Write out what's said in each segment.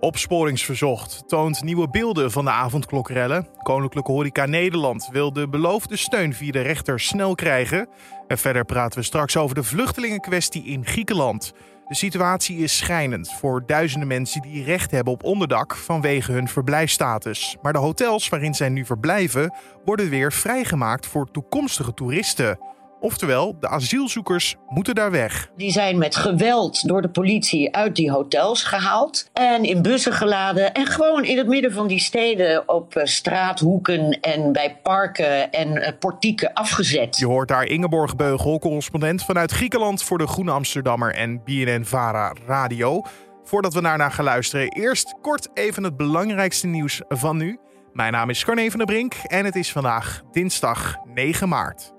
Opsporingsverzocht toont nieuwe beelden van de avondklokrellen. Koninklijke Horeca Nederland wil de beloofde steun via de rechter snel krijgen. En verder praten we straks over de vluchtelingenkwestie in Griekenland. De situatie is schijnend voor duizenden mensen die recht hebben op onderdak vanwege hun verblijfstatus. Maar de hotels waarin zij nu verblijven worden weer vrijgemaakt voor toekomstige toeristen. Oftewel, de asielzoekers moeten daar weg. Die zijn met geweld door de politie uit die hotels gehaald en in bussen geladen en gewoon in het midden van die steden op eh, straathoeken en bij parken en eh, portieken afgezet. Je hoort daar Ingeborg Beugel, correspondent vanuit Griekenland voor de Groene Amsterdammer en BNN Vara Radio. Voordat we daarna gaan luisteren, eerst kort even het belangrijkste nieuws van nu. Mijn naam is Carne van der Brink en het is vandaag dinsdag 9 maart.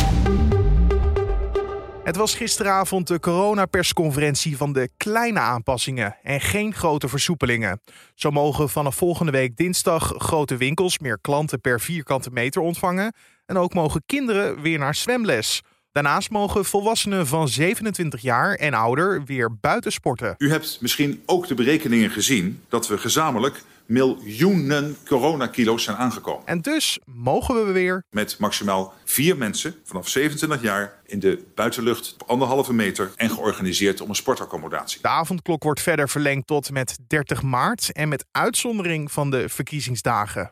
Het was gisteravond de coronapersconferentie van de kleine aanpassingen en geen grote versoepelingen. Zo mogen vanaf volgende week dinsdag grote winkels meer klanten per vierkante meter ontvangen. En ook mogen kinderen weer naar zwemles. Daarnaast mogen volwassenen van 27 jaar en ouder weer buiten sporten. U hebt misschien ook de berekeningen gezien dat we gezamenlijk miljoenen coronakilo's zijn aangekomen. En dus mogen we weer. Met maximaal vier mensen vanaf 27 jaar in de buitenlucht op anderhalve meter en georganiseerd om een sportaccommodatie. De avondklok wordt verder verlengd tot met 30 maart en met uitzondering van de verkiezingsdagen.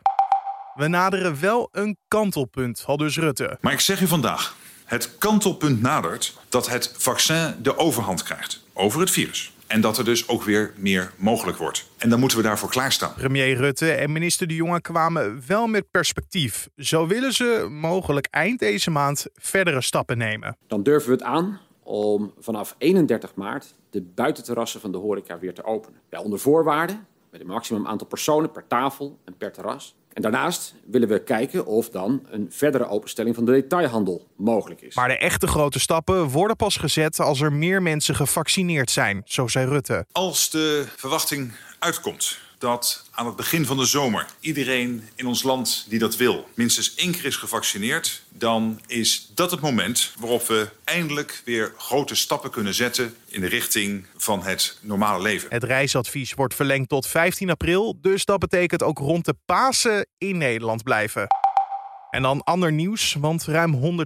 We naderen wel een kantelpunt, al dus Rutte. Maar ik zeg u vandaag, het kantelpunt nadert dat het vaccin de overhand krijgt over het virus. En dat er dus ook weer meer mogelijk wordt. En dan moeten we daarvoor klaarstaan. Premier Rutte en minister De Jonge kwamen wel met perspectief. Zo willen ze mogelijk eind deze maand verdere stappen nemen. Dan durven we het aan om vanaf 31 maart de buitenterrassen van de horeca weer te openen. Wel onder voorwaarden, met een maximum aantal personen per tafel en per terras. En daarnaast willen we kijken of dan een verdere openstelling van de detailhandel mogelijk is. Maar de echte grote stappen worden pas gezet als er meer mensen gevaccineerd zijn, zo zei Rutte. Als de verwachting uitkomt dat aan het begin van de zomer iedereen in ons land die dat wil minstens één keer is gevaccineerd, dan is dat het moment waarop we eindelijk weer grote stappen kunnen zetten in de richting van het normale leven. Het reisadvies wordt verlengd tot 15 april, dus dat betekent ook rond de Pasen in Nederland blijven. En dan ander nieuws, want ruim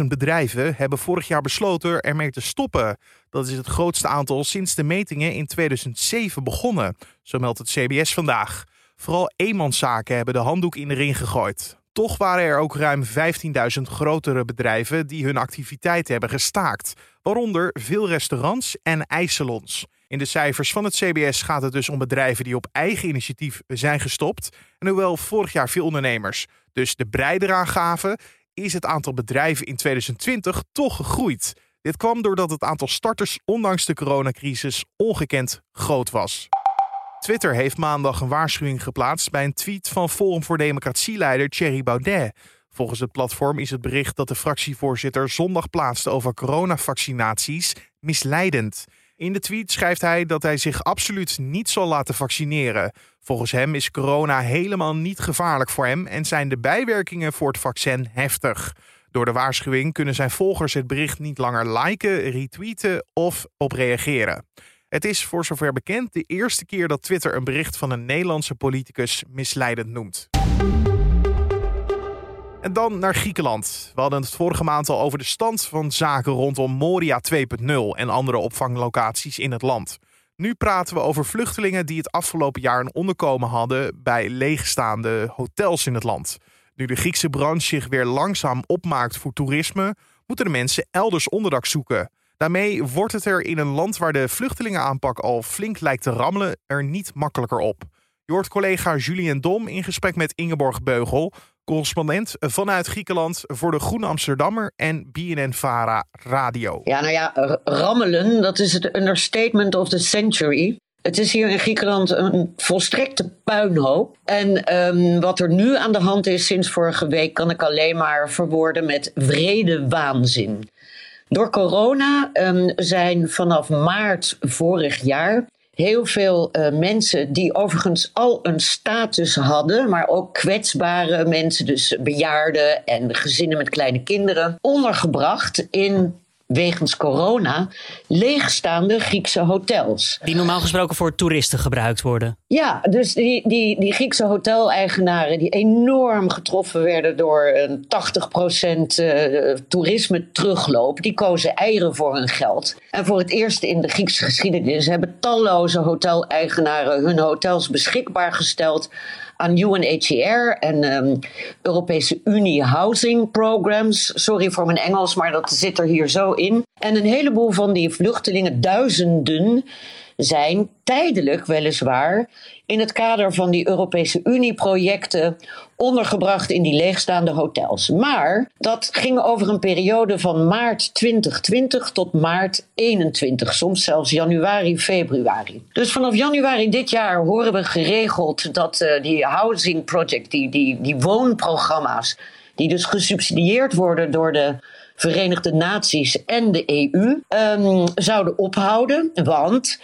140.000 bedrijven hebben vorig jaar besloten ermee te stoppen. Dat is het grootste aantal sinds de metingen in 2007 begonnen, zo meldt het CBS vandaag. Vooral eenmanszaken hebben de handdoek in de ring gegooid. Toch waren er ook ruim 15.000 grotere bedrijven die hun activiteit hebben gestaakt, waaronder veel restaurants en ijssalons. In de cijfers van het CBS gaat het dus om bedrijven die op eigen initiatief zijn gestopt. En hoewel vorig jaar veel ondernemers dus de breide aangaven, is het aantal bedrijven in 2020 toch gegroeid. Dit kwam doordat het aantal starters ondanks de coronacrisis ongekend groot was. Twitter heeft maandag een waarschuwing geplaatst bij een tweet van Forum voor Democratie-leider Thierry Baudet. Volgens het platform is het bericht dat de fractievoorzitter zondag plaatste over coronavaccinaties misleidend. In de tweet schrijft hij dat hij zich absoluut niet zal laten vaccineren. Volgens hem is corona helemaal niet gevaarlijk voor hem en zijn de bijwerkingen voor het vaccin heftig. Door de waarschuwing kunnen zijn volgers het bericht niet langer liken, retweeten of op reageren. Het is voor zover bekend de eerste keer dat Twitter een bericht van een Nederlandse politicus misleidend noemt. En dan naar Griekenland. We hadden het vorige maand al over de stand van zaken rondom Moria 2.0 en andere opvanglocaties in het land. Nu praten we over vluchtelingen die het afgelopen jaar een onderkomen hadden bij leegstaande hotels in het land. Nu de Griekse branche zich weer langzaam opmaakt voor toerisme, moeten de mensen elders onderdak zoeken. Daarmee wordt het er in een land waar de vluchtelingenaanpak al flink lijkt te rammelen, er niet makkelijker op. Je hoort collega Julien Dom in gesprek met Ingeborg Beugel, correspondent vanuit Griekenland voor de Groene Amsterdammer en BNN-Vara Radio. Ja, nou ja, rammelen, dat is het understatement of the century. Het is hier in Griekenland een volstrekte puinhoop. En um, wat er nu aan de hand is sinds vorige week, kan ik alleen maar verwoorden met vrede waanzin. Door corona um, zijn vanaf maart vorig jaar heel veel uh, mensen die overigens al een status hadden, maar ook kwetsbare mensen, dus bejaarden en gezinnen met kleine kinderen, ondergebracht in wegens corona leegstaande Griekse hotels. Die normaal gesproken voor toeristen gebruikt worden. Ja, dus die, die, die Griekse hoteleigenaren die enorm getroffen werden door een 80% uh, toerisme terugloop, die kozen eieren voor hun geld. En voor het eerst in de Griekse geschiedenis hebben talloze hoteleigenaren hun hotels beschikbaar gesteld aan UNHCR en um, Europese Unie Housing Programs. Sorry voor mijn Engels, maar dat zit er hier zo in. En een heleboel van die vluchtelingen, duizenden, zijn tijdelijk weliswaar in het kader van die Europese Unie-projecten ondergebracht in die leegstaande hotels. Maar dat ging over een periode van maart 2020 tot maart 21, soms zelfs januari, februari. Dus vanaf januari dit jaar horen we geregeld dat uh, die housing project, die, die, die woonprogramma's, die dus gesubsidieerd worden door de Verenigde Naties en de EU, ehm, zouden ophouden. Want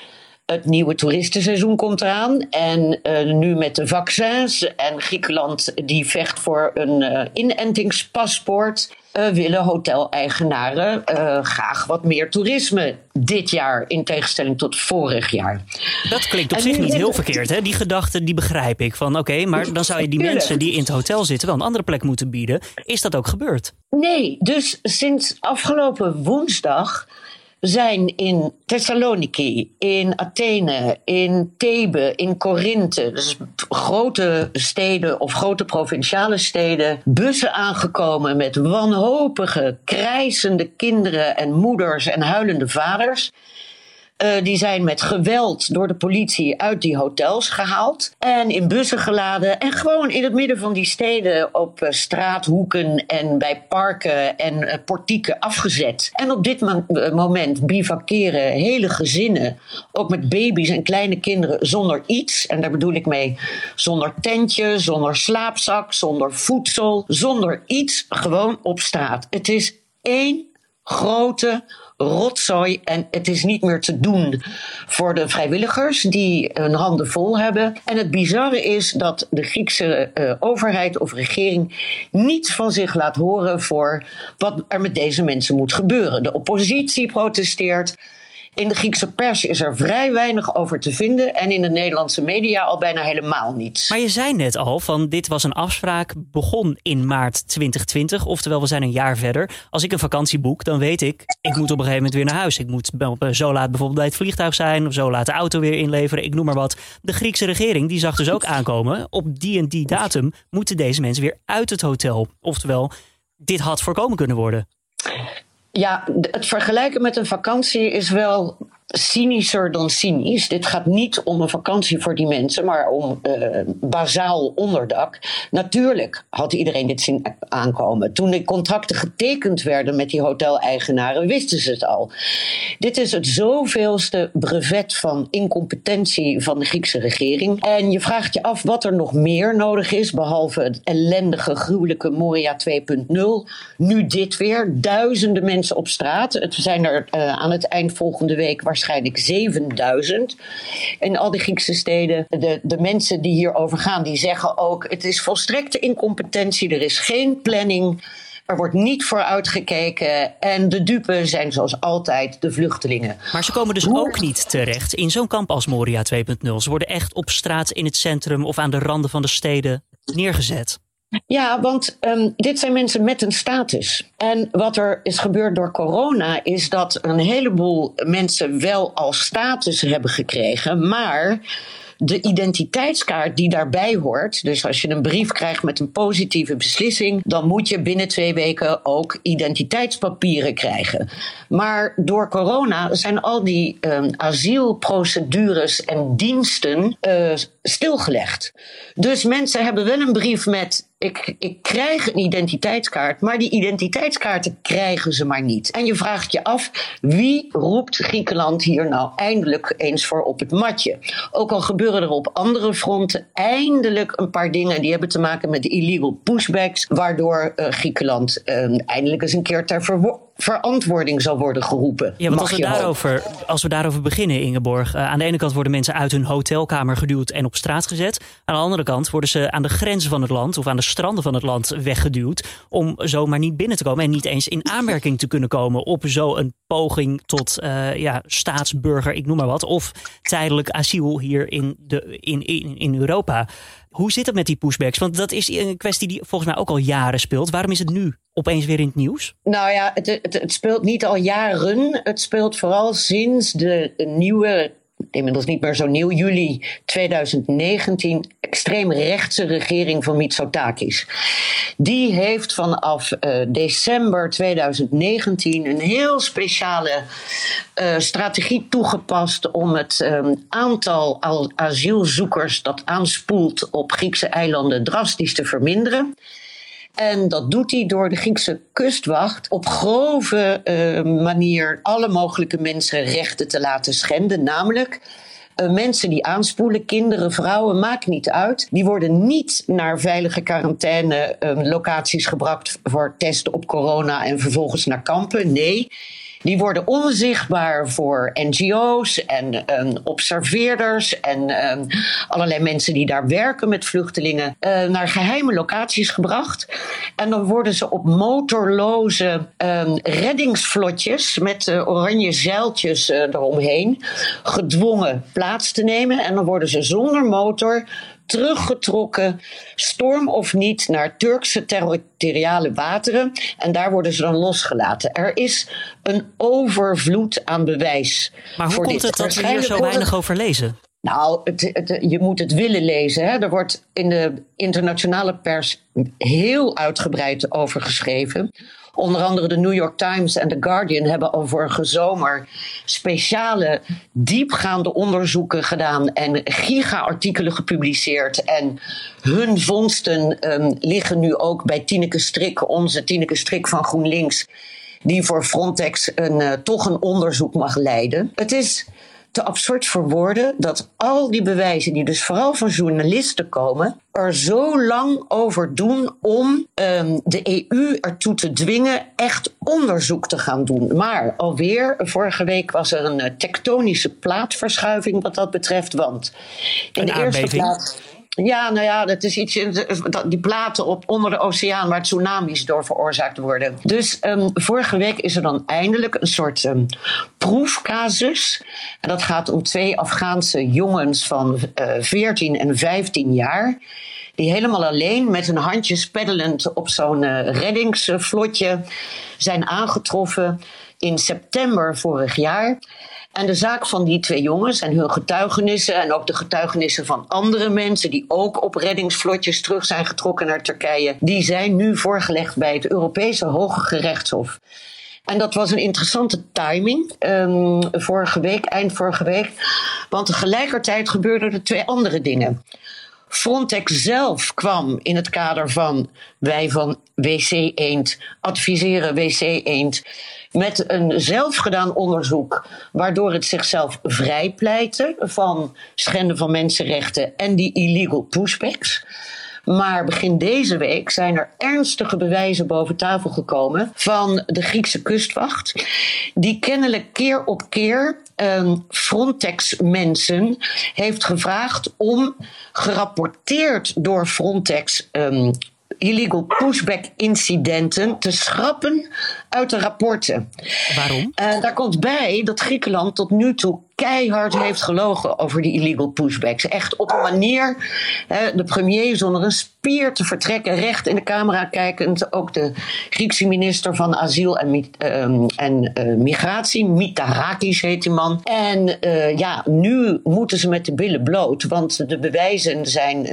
het nieuwe toeristenseizoen komt eraan. En uh, nu met de vaccins en Griekenland die vecht voor een uh, inentingspaspoort. Uh, willen hoteleigenaren graag wat meer toerisme dit jaar in tegenstelling tot vorig jaar. Dat klinkt op zich niet heel verkeerd, hè? Die gedachte die begrijp ik. Van oké, maar dan zou je die mensen die in het hotel zitten wel een andere plek moeten bieden. Is dat ook gebeurd? Nee, dus sinds afgelopen woensdag zijn in Thessaloniki, in Athene, in Thebe, in Korinthe, dus grote steden of grote provinciale steden, bussen aangekomen met wanhopige, krijzende kinderen en moeders en huilende vaders. Uh, die zijn met geweld door de politie uit die hotels gehaald. En in bussen geladen. En gewoon in het midden van die steden op uh, straathoeken en bij parken en uh, portieken afgezet. En op dit moment bivakeren hele gezinnen. Ook met baby's en kleine kinderen zonder iets. En daar bedoel ik mee zonder tentje, zonder slaapzak, zonder voedsel, zonder iets. Gewoon op straat. Het is één grote rotzooi en het is niet meer te doen voor de vrijwilligers die hun handen vol hebben. En het bizarre is dat de Griekse uh, overheid of regering niets van zich laat horen voor wat er met deze mensen moet gebeuren. De oppositie protesteert. In de Griekse pers is er vrij weinig over te vinden en in de Nederlandse media al bijna helemaal niets. Maar je zei net al van dit was een afspraak, begon in maart 2020, oftewel we zijn een jaar verder. Als ik een vakantie boek, dan weet ik, ik moet op een gegeven moment weer naar huis. Ik moet zo laat bijvoorbeeld bij het vliegtuig zijn of zo laat de auto weer inleveren, ik noem maar wat. De Griekse regering die zag dus ook aankomen, op die en die datum moeten deze mensen weer uit het hotel. Oftewel, dit had voorkomen kunnen worden. Ja, het vergelijken met een vakantie is wel cynischer dan cynisch. Dit gaat niet om een vakantie voor die mensen, maar om uh, bazaal onderdak. Natuurlijk had iedereen dit zien aankomen. Toen de contracten getekend werden met die hoteleigenaren, wisten ze het al. Dit is het zoveelste brevet van incompetentie van de Griekse regering. En je vraagt je af wat er nog meer nodig is, behalve het ellendige, gruwelijke Moria 2.0. Nu dit weer. Duizenden mensen op straat. Het zijn er uh, aan het eind volgende week waarschijnlijk 7000 in al die Griekse steden. De, de mensen die hierover gaan, die zeggen ook: het is volstrekte incompetentie, er is geen planning. Er wordt niet vooruitgekeken en de dupe zijn zoals altijd de vluchtelingen. Maar ze komen dus ook niet terecht in zo'n kamp als Moria 2.0. Ze worden echt op straat in het centrum of aan de randen van de steden neergezet. Ja, want um, dit zijn mensen met een status. En wat er is gebeurd door corona is dat een heleboel mensen wel al status hebben gekregen, maar de identiteitskaart die daarbij hoort. Dus als je een brief krijgt met een positieve beslissing, dan moet je binnen twee weken ook identiteitspapieren krijgen. Maar door corona zijn al die um, asielprocedures en diensten uh, stilgelegd. Dus mensen hebben wel een brief met ik, ik krijg een identiteitskaart, maar die identiteitskaarten krijgen ze maar niet. En je vraagt je af, wie roept Griekenland hier nou eindelijk eens voor op het matje? Ook al gebeuren er op andere fronten eindelijk een paar dingen die hebben te maken met illegal pushbacks, waardoor uh, Griekenland uh, eindelijk eens een keer ter verantwoording zal worden geroepen. Ja, want als we, daarover, als we daarover beginnen, Ingeborg. Uh, aan de ene kant worden mensen uit hun hotelkamer geduwd en op straat gezet. Aan de andere kant worden ze aan de grenzen van het land of aan de stranden van het land weggeduwd. om zomaar niet binnen te komen en niet eens in aanmerking te kunnen komen op zo'n poging tot uh, ja, staatsburger, ik noem maar wat. Of tijdelijk asiel hier in, de, in, in, in Europa. Hoe zit het met die pushbacks? Want dat is een kwestie die volgens mij ook al jaren speelt. Waarom is het nu opeens weer in het nieuws? Nou ja, het, het, het speelt niet al jaren. Het speelt vooral sinds de nieuwe inmiddels niet meer zo nieuw, juli 2019, extreemrechtse regering van Mitsotakis. Die heeft vanaf uh, december 2019 een heel speciale uh, strategie toegepast om het um, aantal asielzoekers dat aanspoelt op Griekse eilanden drastisch te verminderen. En dat doet hij door de Griekse kustwacht op grove uh, manier alle mogelijke mensenrechten te laten schenden. Namelijk uh, mensen die aanspoelen, kinderen, vrouwen, maakt niet uit. Die worden niet naar veilige quarantaine uh, locaties gebracht voor testen op corona en vervolgens naar kampen. Nee. Die worden onzichtbaar voor NGO's en um, observeerders en um, allerlei mensen die daar werken met vluchtelingen uh, naar geheime locaties gebracht. En dan worden ze op motorloze um, reddingsvlotjes met uh, oranje zeiltjes uh, eromheen gedwongen plaats te nemen. En dan worden ze zonder motor teruggetrokken, storm of niet, naar Turkse territoriale wateren. En daar worden ze dan losgelaten. Er is een overvloed aan bewijs. Maar hoe komt het dat we hier zo weinig over lezen? Nou, het, het, je moet het willen lezen. Hè. Er wordt in de internationale pers heel uitgebreid over geschreven. Onder andere de New York Times en The Guardian hebben al vorige zomer speciale diepgaande onderzoeken gedaan en giga-artikelen gepubliceerd. En hun vondsten um, liggen nu ook bij Tineke Strik, onze Tineke Strik van GroenLinks, die voor Frontex een, uh, toch een onderzoek mag leiden. Het is te absurd voor woorden dat al die bewijzen, die dus vooral van journalisten komen, er zo lang over doen om um, de EU ertoe te dwingen echt onderzoek te gaan doen. Maar alweer, vorige week was er een tektonische plaatverschuiving wat dat betreft. Want in een de eerste plaats. Ja, nou ja, dat is iets die platen op onder de oceaan waar tsunamis door veroorzaakt worden. Dus um, vorige week is er dan eindelijk een soort um, proefcasus. En dat gaat om twee Afghaanse jongens van uh, 14 en 15 jaar. Die helemaal alleen met hun handjes peddelend op zo'n uh, reddingsvlotje zijn aangetroffen in september vorig jaar. En de zaak van die twee jongens en hun getuigenissen en ook de getuigenissen van andere mensen die ook op reddingsvlotjes terug zijn getrokken naar Turkije, die zijn nu voorgelegd bij het Europese Hoge Gerechtshof. En dat was een interessante timing, um, vorige week, eind vorige week. Want tegelijkertijd gebeurden er twee andere dingen. Frontex zelf kwam in het kader van wij van WC Eend adviseren WC Eend met een zelfgedaan onderzoek, waardoor het zichzelf vrijpleitte van schenden van mensenrechten en die illegal pushbacks. Maar begin deze week zijn er ernstige bewijzen boven tafel gekomen van de Griekse kustwacht, die kennelijk keer op keer um, Frontex-mensen heeft gevraagd om gerapporteerd door Frontex um, illegal pushback incidenten te schrappen uit de rapporten. Waarom? Uh, daar komt bij dat Griekenland tot nu toe keihard heeft gelogen over die illegal pushbacks. Echt op een manier, hè, de premier zonder een spier te vertrekken, recht in de camera kijkend. Ook de Griekse minister van Asiel en, uh, en uh, Migratie, Mitarakis heet die man. En uh, ja, nu moeten ze met de billen bloot, want de bewijzen zijn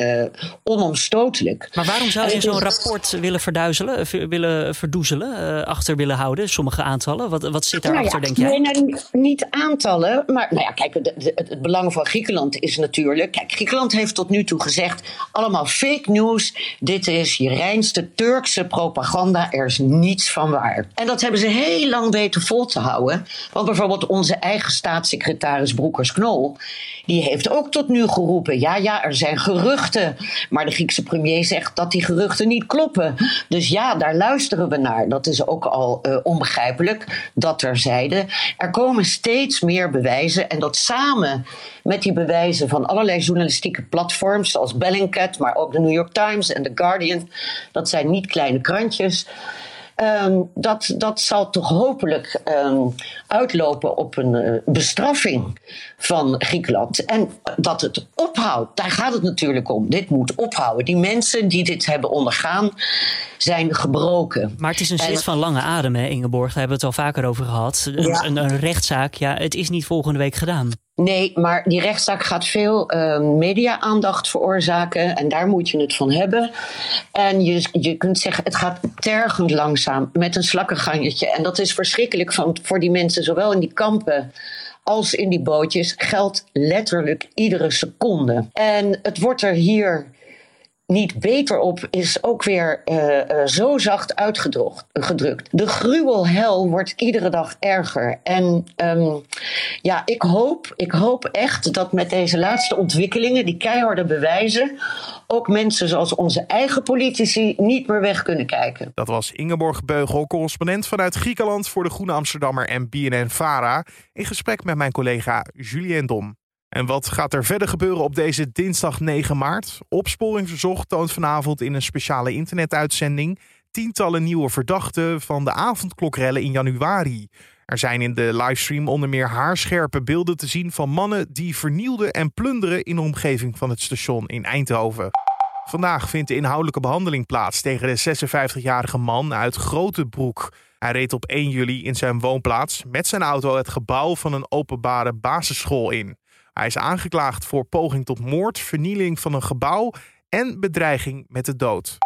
onomstotelijk. Maar waarom zou je zo'n rapport willen verduizelen, willen verdoezelen, achter willen houden? Sommige aantallen. Wat, wat zit daarachter, nou ja, denk jij? Nee, nou, niet aantallen, maar nou ja, kijk, het belang van Griekenland is natuurlijk. Kijk, Griekenland heeft tot nu toe gezegd: allemaal fake news. Dit is je reinste Turkse propaganda. Er is niets van waar. En dat hebben ze heel lang weten vol te houden. Want bijvoorbeeld onze eigen staatssecretaris Broekers-Knol. Die heeft ook tot nu geroepen: ja, ja, er zijn geruchten. Maar de Griekse premier zegt dat die geruchten niet kloppen. Dus ja, daar luisteren we naar. Dat is ook al uh, onbegrijpelijk dat er zeiden. Er komen steeds meer bewijzen. En dat samen met die bewijzen van allerlei journalistieke platforms, zoals Bellingcat, maar ook de New York Times en The Guardian. Dat zijn niet kleine krantjes. Ehm, dat, dat zal toch hopelijk ehm, uitlopen op een uh, bestraffing van Griekenland. En dat het ophoudt, daar gaat het natuurlijk om. Dit moet ophouden. Die mensen die dit hebben ondergaan, zijn gebroken. Maar het is een zit van lange adem, hè, Ingeborg. Daar hebben we het al vaker over gehad. Een, een rechtszaak, ja, het is niet volgende week gedaan. Nee, maar die rechtszaak gaat veel uh, media-aandacht veroorzaken. En daar moet je het van hebben. En je, je kunt zeggen, het gaat tergend langzaam met een slakkengangetje. En dat is verschrikkelijk van, voor die mensen, zowel in die kampen als in die bootjes. Geldt letterlijk iedere seconde. En het wordt er hier niet beter op is ook weer uh, uh, zo zacht uitgedrukt. De gruwelhel wordt iedere dag erger. En um, ja, ik hoop, ik hoop echt dat met deze laatste ontwikkelingen, die keiharde bewijzen, ook mensen zoals onze eigen politici niet meer weg kunnen kijken. Dat was Ingeborg Beugel, correspondent vanuit Griekenland voor de Groene Amsterdammer en BNN-Vara, in gesprek met mijn collega Julien Dom. En wat gaat er verder gebeuren op deze dinsdag 9 maart? Opsporing Verzocht toont vanavond in een speciale internetuitzending tientallen nieuwe verdachten van de avondklokrellen in januari. Er zijn in de livestream onder meer haarscherpe beelden te zien van mannen die vernielden en plunderen in de omgeving van het station in Eindhoven. Vandaag vindt de inhoudelijke behandeling plaats tegen de 56-jarige man uit Grotebroek. Hij reed op 1 juli in zijn woonplaats met zijn auto het gebouw van een openbare basisschool in. Hij is aangeklaagd voor poging tot moord, vernieling van een gebouw en bedreiging met de dood.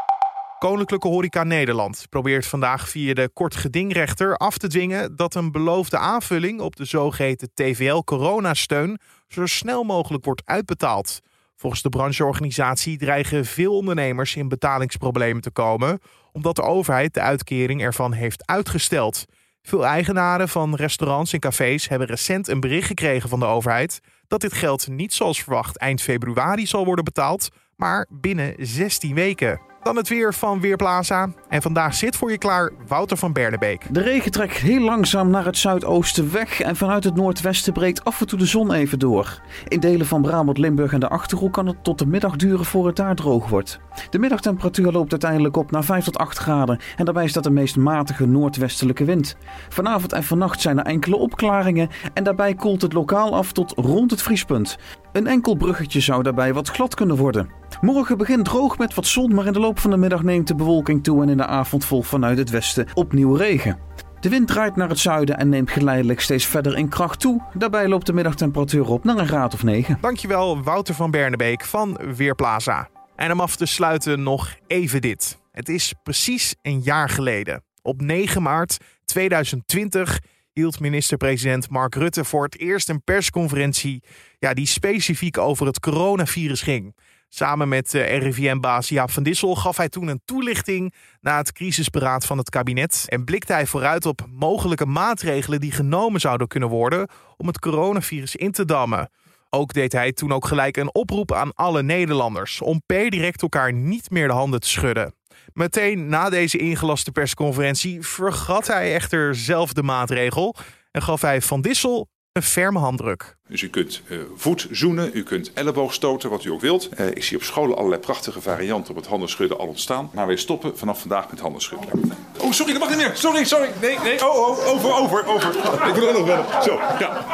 Koninklijke Horeca Nederland probeert vandaag via de kortgedingrechter af te dwingen dat een beloofde aanvulling op de zogeheten TVL-coronasteun zo snel mogelijk wordt uitbetaald. Volgens de brancheorganisatie dreigen veel ondernemers in betalingsproblemen te komen, omdat de overheid de uitkering ervan heeft uitgesteld. Veel eigenaren van restaurants en cafés hebben recent een bericht gekregen van de overheid dat dit geld niet zoals verwacht eind februari zal worden betaald, maar binnen 16 weken. Dan het weer van Weerplaza. En vandaag zit voor je klaar Wouter van Bernebeek. De regen trekt heel langzaam naar het zuidoosten weg en vanuit het noordwesten breekt af en toe de zon even door. In delen van Brabant, Limburg en de Achterhoek kan het tot de middag duren voor het daar droog wordt. De middagtemperatuur loopt uiteindelijk op naar 5 tot 8 graden en daarbij staat de meest matige noordwestelijke wind. Vanavond en vannacht zijn er enkele opklaringen en daarbij koelt het lokaal af tot rond het vriespunt. Een enkel bruggetje zou daarbij wat glad kunnen worden. Morgen begint droog met wat zon, maar in de loop van de middag neemt de bewolking toe en in de avond volgt vanuit het westen opnieuw regen. De wind draait naar het zuiden en neemt geleidelijk steeds verder in kracht toe. Daarbij loopt de middagtemperatuur op naar een graad of 9. Dankjewel Wouter van Bernebeek van Weerplaza. En om af te sluiten nog even dit. Het is precies een jaar geleden. Op 9 maart 2020 hield minister-president Mark Rutte voor het eerst een persconferentie ja, die specifiek over het coronavirus ging. Samen met uh, RIVM-baas Jaap van Dissel gaf hij toen een toelichting na het crisisberaad van het kabinet en blikte hij vooruit op mogelijke maatregelen die genomen zouden kunnen worden om het coronavirus in te dammen. Ook deed hij toen ook gelijk een oproep aan alle Nederlanders om per direct elkaar niet meer de handen te schudden. Meteen na deze ingelaste persconferentie vergat hij echter zelf de maatregel en gaf hij Van Dissel een ferme handdruk. Dus u kunt uh, voet zoenen, u kunt elleboog stoten, wat u ook wilt. Uh, ik zie op scholen allerlei prachtige varianten op het handenschudden al ontstaan. Maar wij stoppen vanaf vandaag met handenschudden. Oh, sorry, dat mag niet meer. Sorry, sorry. Nee, nee, oh, oh, over, over, over. Ik wil er nog wel. Zo, ja.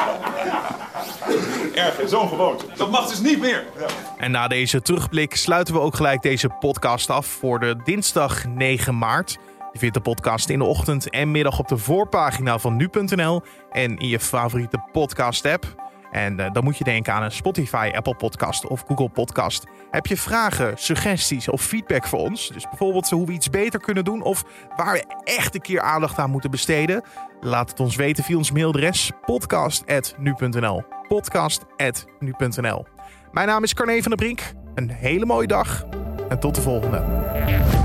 Erg, zo'n gewoonte. Dat mag dus niet meer. Ja. En na deze terugblik sluiten we ook gelijk deze podcast af voor de dinsdag 9 maart. Je vindt de podcast in de ochtend en middag op de voorpagina van nu.nl en in je favoriete podcast-app. En uh, dan moet je denken aan een Spotify, Apple Podcast of Google Podcast. Heb je vragen, suggesties of feedback voor ons? Dus bijvoorbeeld hoe we iets beter kunnen doen of waar we echt een keer aandacht aan moeten besteden? Laat het ons weten via ons mailadres podcast.nu.nl. Podcast.nu.nl. Mijn naam is Carne van der Brink. Een hele mooie dag en tot de volgende.